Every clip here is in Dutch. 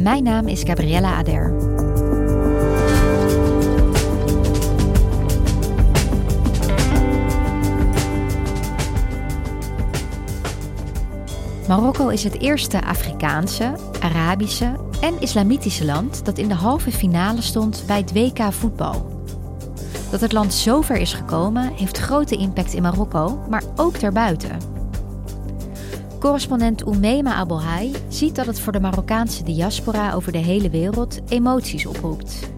Mijn naam is Gabriella Ader. Marokko is het eerste Afrikaanse, Arabische en Islamitische land dat in de halve finale stond bij het WK voetbal. Dat het land zover is gekomen heeft grote impact in Marokko, maar ook daarbuiten. Correspondent Oumeima Abelhai ziet dat het voor de Marokkaanse diaspora over de hele wereld emoties oproept.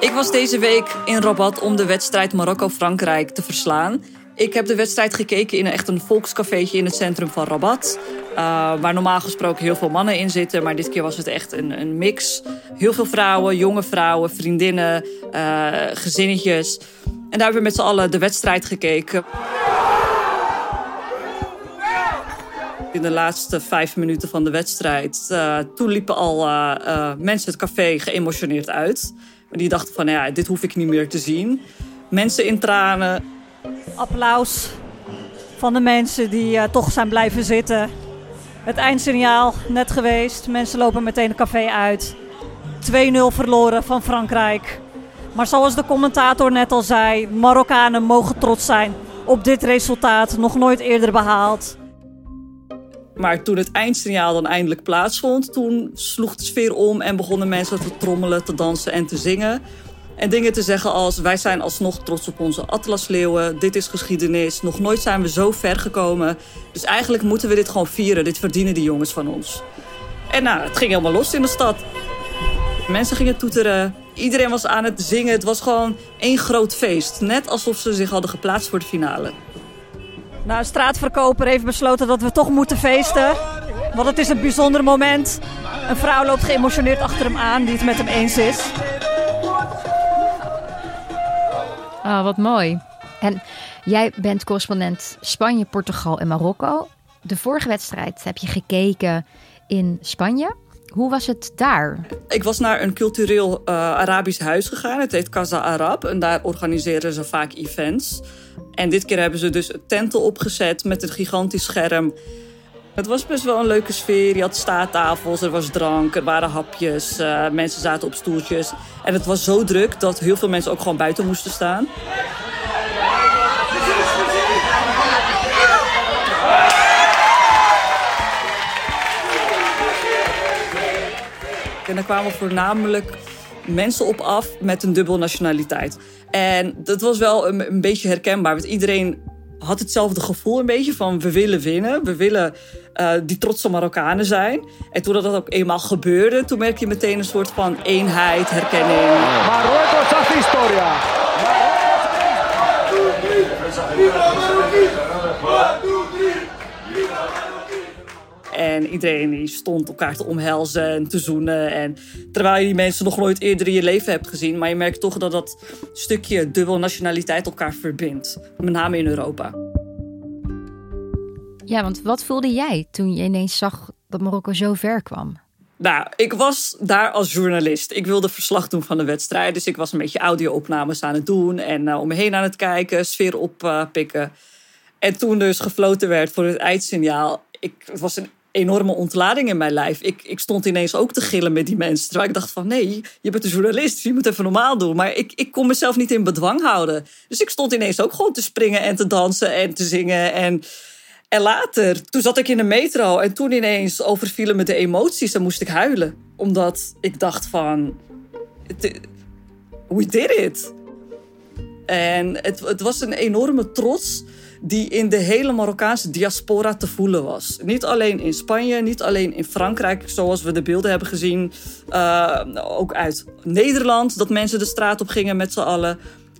Ik was deze week in Rabat om de wedstrijd Marokko-Frankrijk te verslaan. Ik heb de wedstrijd gekeken in echt een volkscafeetje in het centrum van Rabat. Uh, waar normaal gesproken heel veel mannen in zitten. Maar dit keer was het echt een, een mix. Heel veel vrouwen, jonge vrouwen, vriendinnen, uh, gezinnetjes. En daar hebben we met z'n allen de wedstrijd gekeken. In de laatste vijf minuten van de wedstrijd. Uh, toen liepen al mensen het café geëmotioneerd uit. Die dachten van, ja, dit hoef ik niet meer te zien. Mensen in tranen. Applaus van de mensen die uh, toch zijn blijven zitten. Het eindsignaal net geweest. Mensen lopen meteen het café uit. 2-0 verloren van Frankrijk. Maar zoals de commentator net al zei, Marokkanen mogen trots zijn op dit resultaat. Nog nooit eerder behaald. Maar toen het eindsignaal dan eindelijk plaatsvond, toen sloeg de sfeer om en begonnen mensen te trommelen, te dansen en te zingen. En dingen te zeggen als wij zijn alsnog trots op onze atlasleeuwen, dit is geschiedenis, nog nooit zijn we zo ver gekomen. Dus eigenlijk moeten we dit gewoon vieren, dit verdienen die jongens van ons. En nou, het ging helemaal los in de stad. Mensen gingen toeteren, iedereen was aan het zingen, het was gewoon één groot feest. Net alsof ze zich hadden geplaatst voor de finale. Nou, een straatverkoper heeft besloten dat we toch moeten feesten. Want het is een bijzonder moment. Een vrouw loopt geëmotioneerd achter hem aan die het met hem eens is. Oh, wat mooi. En jij bent correspondent Spanje, Portugal en Marokko. De vorige wedstrijd heb je gekeken in Spanje. Hoe was het daar? Ik was naar een cultureel uh, Arabisch huis gegaan. Het heet Casa Arab. En daar organiseren ze vaak events. En dit keer hebben ze dus tenten opgezet met een gigantisch scherm. Het was best wel een leuke sfeer. Je had staattafels, er was drank, er waren hapjes. Uh, mensen zaten op stoeltjes. En het was zo druk dat heel veel mensen ook gewoon buiten moesten staan. En er kwamen voornamelijk mensen op af met een dubbel nationaliteit. En dat was wel een, een beetje herkenbaar, want iedereen had hetzelfde gevoel een beetje van we willen winnen. We willen uh, die trotse Marokkanen zijn. En toen dat ook eenmaal gebeurde, toen merk je meteen een soort van eenheid, herkenning. Marokko is historia. En iedereen die stond elkaar te omhelzen en te zoenen. En terwijl je die mensen nog nooit eerder in je leven hebt gezien. Maar je merkt toch dat dat stukje dubbel nationaliteit elkaar verbindt. Met name in Europa. Ja, want wat voelde jij toen je ineens zag dat Marokko zo ver kwam? Nou, ik was daar als journalist. Ik wilde verslag doen van de wedstrijd. Dus ik was een beetje audio-opnames aan het doen. En uh, om me heen aan het kijken, sfeer oppikken. En toen dus gefloten werd voor het eindsignaal. Ik, het was een enorme ontlading in mijn lijf. Ik, ik stond ineens ook te gillen met die mensen. Terwijl ik dacht van nee, je bent een journalist, dus je moet even normaal doen. Maar ik, ik kon mezelf niet in bedwang houden. Dus ik stond ineens ook gewoon te springen en te dansen en te zingen. En, en later, toen zat ik in de metro en toen ineens overvielen me de emoties en moest ik huilen. Omdat ik dacht van, we did it. En het, het was een enorme trots die in de hele Marokkaanse diaspora te voelen was. Niet alleen in Spanje, niet alleen in Frankrijk, zoals we de beelden hebben gezien. Uh, ook uit Nederland, dat mensen de straat op gingen met z'n allen.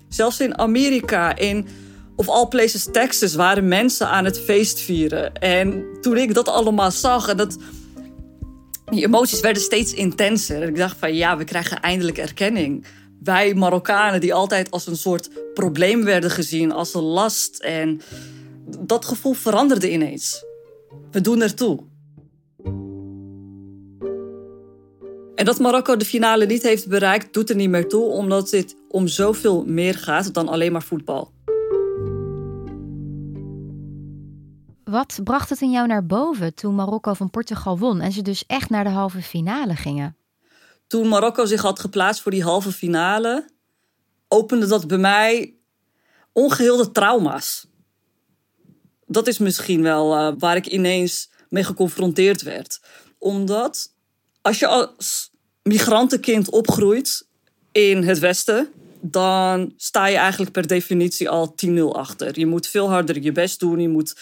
Zelfs in Amerika, in of all places Texas, waren mensen aan het feest vieren. En toen ik dat allemaal zag en dat... Die emoties werden steeds intenser. Ik dacht van ja, we krijgen eindelijk erkenning wij Marokkanen die altijd als een soort probleem werden gezien, als een last. En dat gevoel veranderde ineens. We doen ertoe. En dat Marokko de finale niet heeft bereikt, doet er niet meer toe, omdat dit om zoveel meer gaat dan alleen maar voetbal. Wat bracht het in jou naar boven toen Marokko van Portugal won en ze dus echt naar de halve finale gingen? toen Marokko zich had geplaatst voor die halve finale, opende dat bij mij ongeheelde trauma's. Dat is misschien wel uh, waar ik ineens mee geconfronteerd werd. Omdat als je als migrantenkind opgroeit in het Westen, dan sta je eigenlijk per definitie al 10-0 achter. Je moet veel harder je best doen, je moet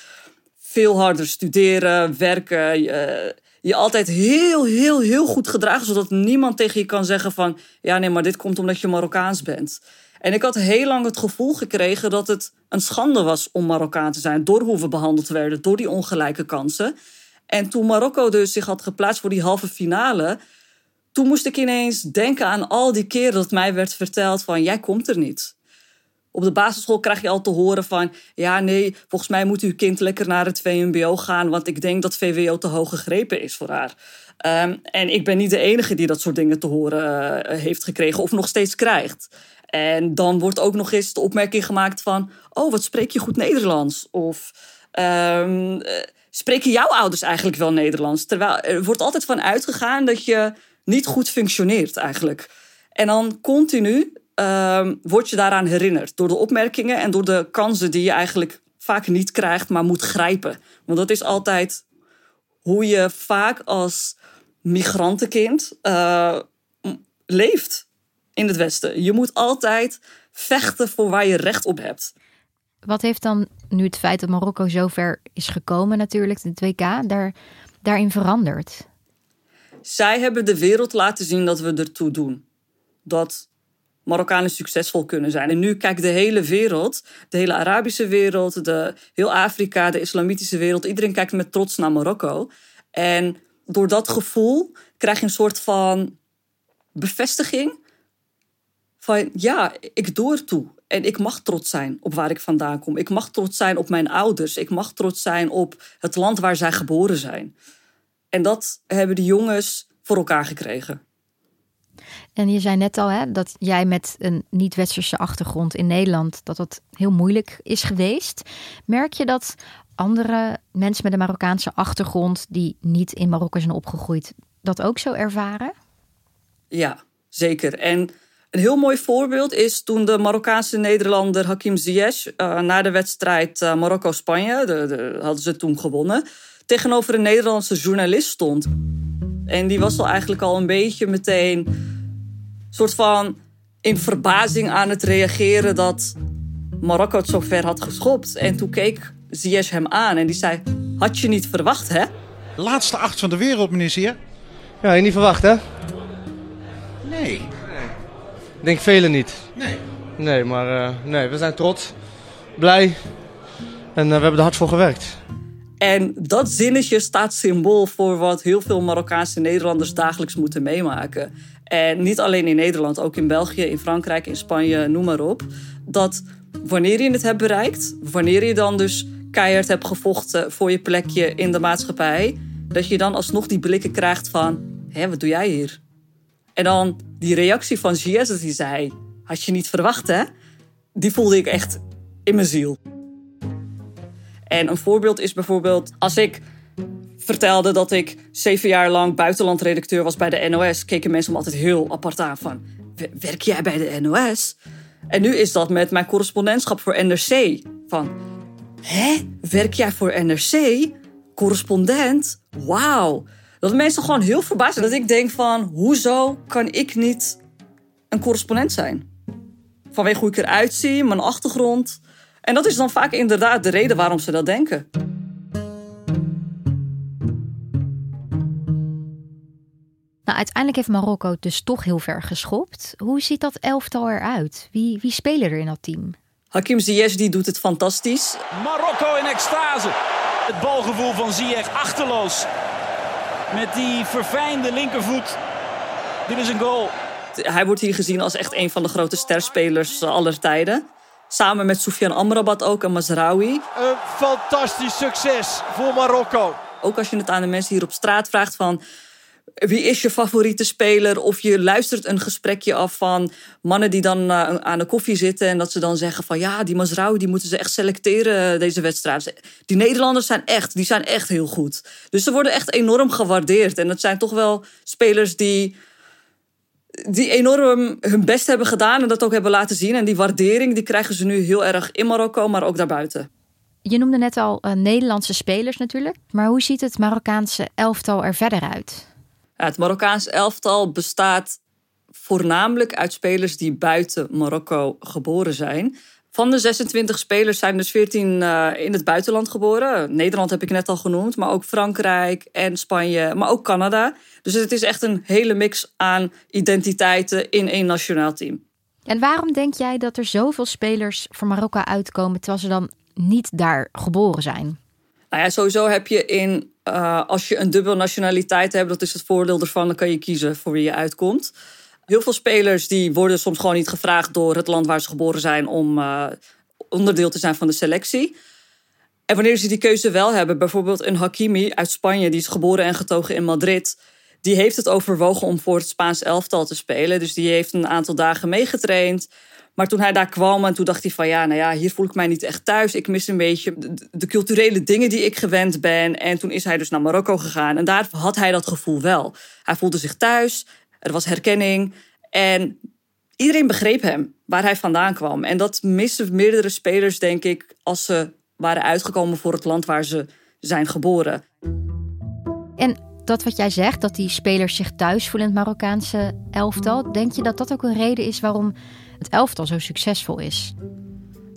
veel harder studeren, werken. Je, je altijd heel, heel, heel goed gedragen. Zodat niemand tegen je kan zeggen van... ja, nee, maar dit komt omdat je Marokkaans bent. En ik had heel lang het gevoel gekregen dat het een schande was om Marokkaan te zijn. Door hoe we behandeld werden, door die ongelijke kansen. En toen Marokko dus zich had geplaatst voor die halve finale... toen moest ik ineens denken aan al die keren dat mij werd verteld van... jij komt er niet. Op de basisschool krijg je al te horen van... ja, nee, volgens mij moet uw kind lekker naar het VMBO gaan... want ik denk dat VWO te hoog gegrepen is voor haar. Um, en ik ben niet de enige die dat soort dingen te horen uh, heeft gekregen... of nog steeds krijgt. En dan wordt ook nog eens de opmerking gemaakt van... oh, wat spreek je goed Nederlands? Of... Um, spreken jouw ouders eigenlijk wel Nederlands? Terwijl er wordt altijd van uitgegaan dat je niet goed functioneert eigenlijk. En dan continu uh, word je daaraan herinnerd. Door de opmerkingen en door de kansen die je eigenlijk vaak niet krijgt, maar moet grijpen. Want dat is altijd hoe je vaak als migrantenkind uh, leeft in het Westen. Je moet altijd vechten voor waar je recht op hebt. Wat heeft dan nu het feit dat Marokko zo ver is gekomen, natuurlijk, de WK, daar, daarin veranderd? Zij hebben de wereld laten zien dat we ertoe doen. Dat Marokkanen succesvol kunnen zijn. En nu kijkt de hele wereld, de hele Arabische wereld, de, heel Afrika, de islamitische wereld, iedereen kijkt met trots naar Marokko. En door dat gevoel krijg je een soort van bevestiging van ja, ik doe ertoe. En ik mag trots zijn op waar ik vandaan kom. Ik mag trots zijn op mijn ouders. Ik mag trots zijn op het land waar zij geboren zijn. En dat hebben de jongens voor elkaar gekregen. En je zei net al hè, dat jij met een niet-westerse achtergrond in Nederland, dat dat heel moeilijk is geweest. Merk je dat andere mensen met een Marokkaanse achtergrond, die niet in Marokko zijn opgegroeid, dat ook zo ervaren? Ja, zeker. En een heel mooi voorbeeld is toen de Marokkaanse Nederlander Hakim Ziyech uh, na de wedstrijd uh, Marokko-Spanje, de, hadden ze toen gewonnen, tegenover een Nederlandse journalist stond. En die was al eigenlijk al een beetje meteen soort van in verbazing aan het reageren dat Marokko het zo ver had geschopt. En toen keek Ziyech hem aan en die zei: Had je niet verwacht, hè? Laatste acht van de wereld, meneer Zier. Ja, je niet verwacht, hè? Nee. Ik denk velen niet. Nee. Nee, maar uh, nee, we zijn trots, blij en uh, we hebben er hard voor gewerkt. En dat zinnetje staat symbool voor wat heel veel Marokkaanse Nederlanders dagelijks moeten meemaken. En niet alleen in Nederland, ook in België, in Frankrijk, in Spanje, noem maar op. Dat wanneer je het hebt bereikt, wanneer je dan dus keihard hebt gevochten voor je plekje in de maatschappij, dat je dan alsnog die blikken krijgt van: hé, wat doe jij hier? En dan die reactie van Gies, die zei: had je niet verwacht, hè? Die voelde ik echt in mijn ziel. En een voorbeeld is bijvoorbeeld als ik vertelde dat ik zeven jaar lang buitenlandredacteur was bij de NOS, keken mensen me altijd heel apart aan van, werk jij bij de NOS? En nu is dat met mijn correspondentschap voor NRC. Van, hè, werk jij voor NRC? Correspondent? Wauw. Dat mensen gewoon heel verbaasd zijn. Dat ik denk van, hoezo kan ik niet een correspondent zijn? Vanwege hoe ik eruit zie, mijn achtergrond. En dat is dan vaak inderdaad de reden waarom ze dat denken. Uiteindelijk heeft Marokko dus toch heel ver geschopt. Hoe ziet dat elftal eruit? Wie, wie spelen er in dat team? Hakim Ziyech die doet het fantastisch. Marokko in extase. Het balgevoel van Ziyech achterloos. Met die verfijnde linkervoet. Dit is een goal. Hij wordt hier gezien als echt een van de grote sterspelers aller tijden. Samen met Soufiane Amrabat ook en Mazraoui. Een fantastisch succes voor Marokko. Ook als je het aan de mensen hier op straat vraagt van wie is je favoriete speler? Of je luistert een gesprekje af van mannen die dan uh, aan de koffie zitten en dat ze dan zeggen van ja, die Mazraoui die moeten ze echt selecteren deze wedstrijd. Die Nederlanders zijn echt, die zijn echt heel goed. Dus ze worden echt enorm gewaardeerd en het zijn toch wel spelers die die enorm hun best hebben gedaan en dat ook hebben laten zien. En die waardering die krijgen ze nu heel erg in Marokko, maar ook daarbuiten. Je noemde net al uh, Nederlandse spelers natuurlijk. Maar hoe ziet het Marokkaanse elftal er verder uit? Het Marokkaanse elftal bestaat voornamelijk uit spelers die buiten Marokko geboren zijn. Van de 26 spelers zijn dus 14 uh, in het buitenland geboren. Nederland heb ik net al genoemd, maar ook Frankrijk en Spanje, maar ook Canada. Dus het is echt een hele mix aan identiteiten in één nationaal team. En waarom denk jij dat er zoveel spelers voor Marokko uitkomen terwijl ze dan niet daar geboren zijn? Nou ja, sowieso heb je in, uh, als je een dubbele nationaliteit hebt, dat is het voordeel ervan, dan kan je kiezen voor wie je uitkomt. Heel veel spelers die worden soms gewoon niet gevraagd door het land waar ze geboren zijn om uh, onderdeel te zijn van de selectie. En wanneer ze die keuze wel hebben, bijvoorbeeld een Hakimi uit Spanje, die is geboren en getogen in Madrid, die heeft het overwogen om voor het Spaans elftal te spelen. Dus die heeft een aantal dagen meegetraind. Maar toen hij daar kwam en toen dacht hij van ja, nou ja, hier voel ik mij niet echt thuis. Ik mis een beetje de, culturele dingen die ik gewend ben. En toen is hij dus naar Marokko gegaan. En daar had hij dat gevoel wel. Hij voelde zich thuis, er was herkenning. En iedereen begreep hem, waar hij vandaan kwam. En dat missen meerdere spelers, denk ik, als ze waren uitgekomen voor het land waar ze zijn geboren. En dat wat jij zegt, dat die spelers zich thuis voelen in het Marokkaanse elftal, denk je dat dat ook een reden is waarom het elftal zo succesvol is?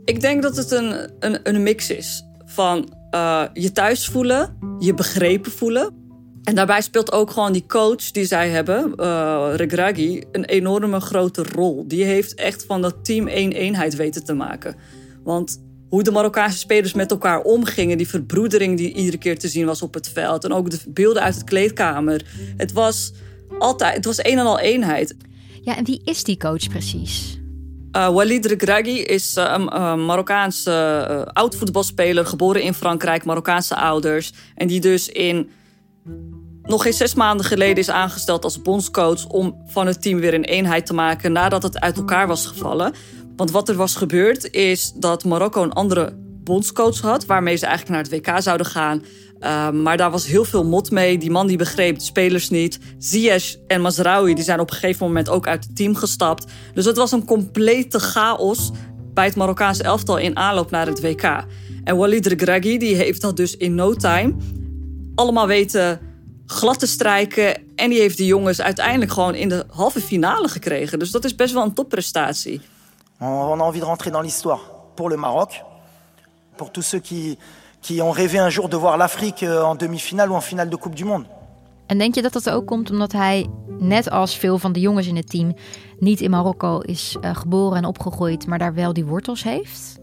Ik denk dat het een, een, een mix is van uh, je thuis voelen, je begrepen voelen. En daarbij speelt ook gewoon die coach die zij hebben, uh, een enorme grote rol. Die heeft echt van dat team één eenheid weten te maken. Want hoe de Marokkaanse spelers met elkaar omgingen, die verbroedering die iedere keer te zien was op het veld. En ook de beelden uit het kleedkamer. Het was altijd, het was een en al eenheid. Ja, en wie is die coach precies? Uh, Walid Regragui is uh, een uh, Marokkaanse oud-voetbalspeler, geboren in Frankrijk, Marokkaanse ouders. En die dus in nog geen zes maanden geleden is aangesteld als bondscoach om van het team weer een eenheid te maken nadat het uit elkaar was gevallen. Want wat er was gebeurd is dat Marokko een andere bondscoach had, waarmee ze eigenlijk naar het WK zouden gaan. Uh, maar daar was heel veel mot mee. Die man die begreep de spelers niet. Ziyech en Mazraoui die zijn op een gegeven moment ook uit het team gestapt. Dus het was een complete chaos bij het Marokkaanse elftal in aanloop naar het WK. En Walid Regragui die heeft dat dus in no time allemaal weten glad te strijken. En die heeft die jongens uiteindelijk gewoon in de halve finale gekregen. Dus dat is best wel een topprestatie. On a envie de rentrer dans l'histoire pour le Maroc. Pour tous ceux qui, qui ont rêvé un jour de voir l'Afrique euh, en demi-finale ou en finale de Coupe du Monde. En denk je dat dat ook komt omdat hij, net als veel van de jongens in het team, niet in Marokko is uh, geboren en opgegroeid, maar daar wel die wortels heeft?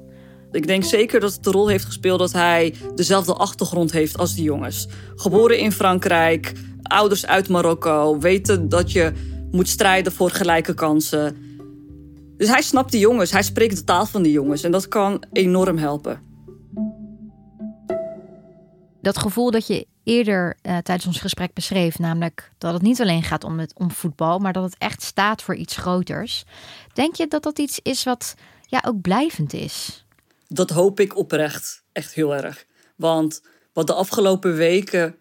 Ik denk zeker dat het de rol heeft gespeeld dat hij dezelfde achtergrond heeft als die jongens. Geboren in Frankrijk, ouders uit Marokko, weten dat je moet strijden voor gelijke kansen. Dus hij snapt die jongens, hij spreekt de taal van die jongens en dat kan enorm helpen. Dat gevoel dat je eerder uh, tijdens ons gesprek beschreef, namelijk dat het niet alleen gaat om, het, om voetbal, maar dat het echt staat voor iets groters. Denk je dat dat iets is wat ja, ook blijvend is? Dat hoop ik oprecht, echt heel erg. Want wat de afgelopen weken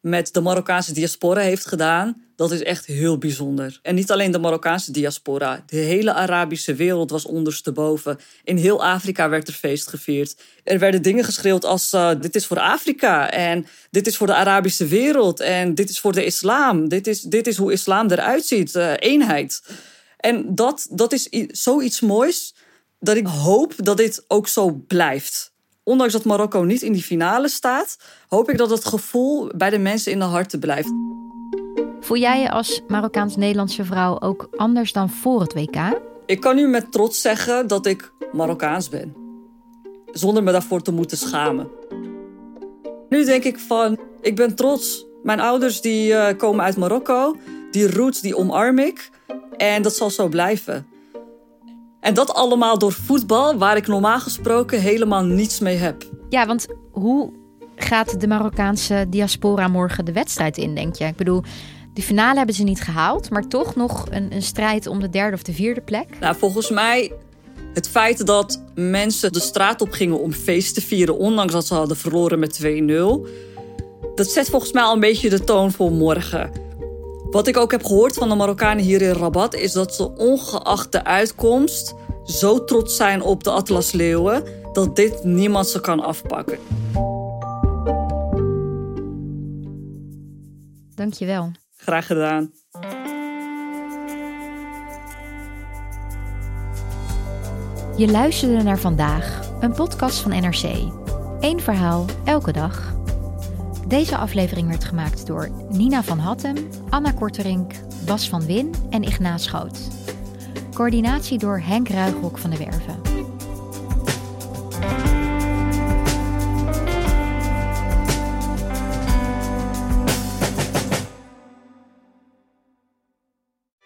met de Marokkaanse diaspora heeft gedaan, dat is echt heel bijzonder. En niet alleen de Marokkaanse diaspora, de hele Arabische wereld was ondersteboven. In heel Afrika werd er feest gevierd. Er werden dingen geschreeuwd als uh, dit is voor Afrika en dit is voor de Arabische wereld en dit is voor de islam. Dit is, dit is hoe islam eruit ziet, uh, eenheid. En dat, dat is zoiets moois dat ik hoop dat dit ook zo blijft ondanks dat Marokko niet in die finale staat, hoop ik dat het gevoel bij de mensen in de harten blijft. Voel jij je als Marokkaans-Nederlandse vrouw ook anders dan voor het WK? Ik kan nu met trots zeggen dat ik Marokkaans ben. Zonder me daarvoor te moeten schamen. Nu denk ik van, ik ben trots. Mijn ouders die uh, komen uit Marokko. Die roots die omarm ik. En dat zal zo blijven. En dat allemaal door voetbal, waar ik normaal gesproken helemaal niets mee heb. Ja, want hoe gaat de Marokkaanse diaspora morgen de wedstrijd in, denk je? Ik bedoel, de finale hebben ze niet gehaald, maar toch nog een, een strijd om de derde of de vierde plek. Nou, volgens mij het feit dat mensen de straat op gingen om feest te vieren, ondanks dat ze hadden verloren met 2-0, dat zet volgens mij al een beetje de toon voor morgen. Wat ik ook heb gehoord van de Marokkanen hier in Rabat is dat ze ongeacht de uitkomst zo trots zijn op de Atlas Leeuwen dat dit niemand ze kan afpakken. Dankjewel. Graag gedaan. Je luisterde naar vandaag, een podcast van NRC. Eén verhaal, elke dag. Deze aflevering werd gemaakt door Nina van Hattem, Anna Korterink, Bas van Win en Ignaat Schoot. Coördinatie door Henk Ruigrok van de Werven.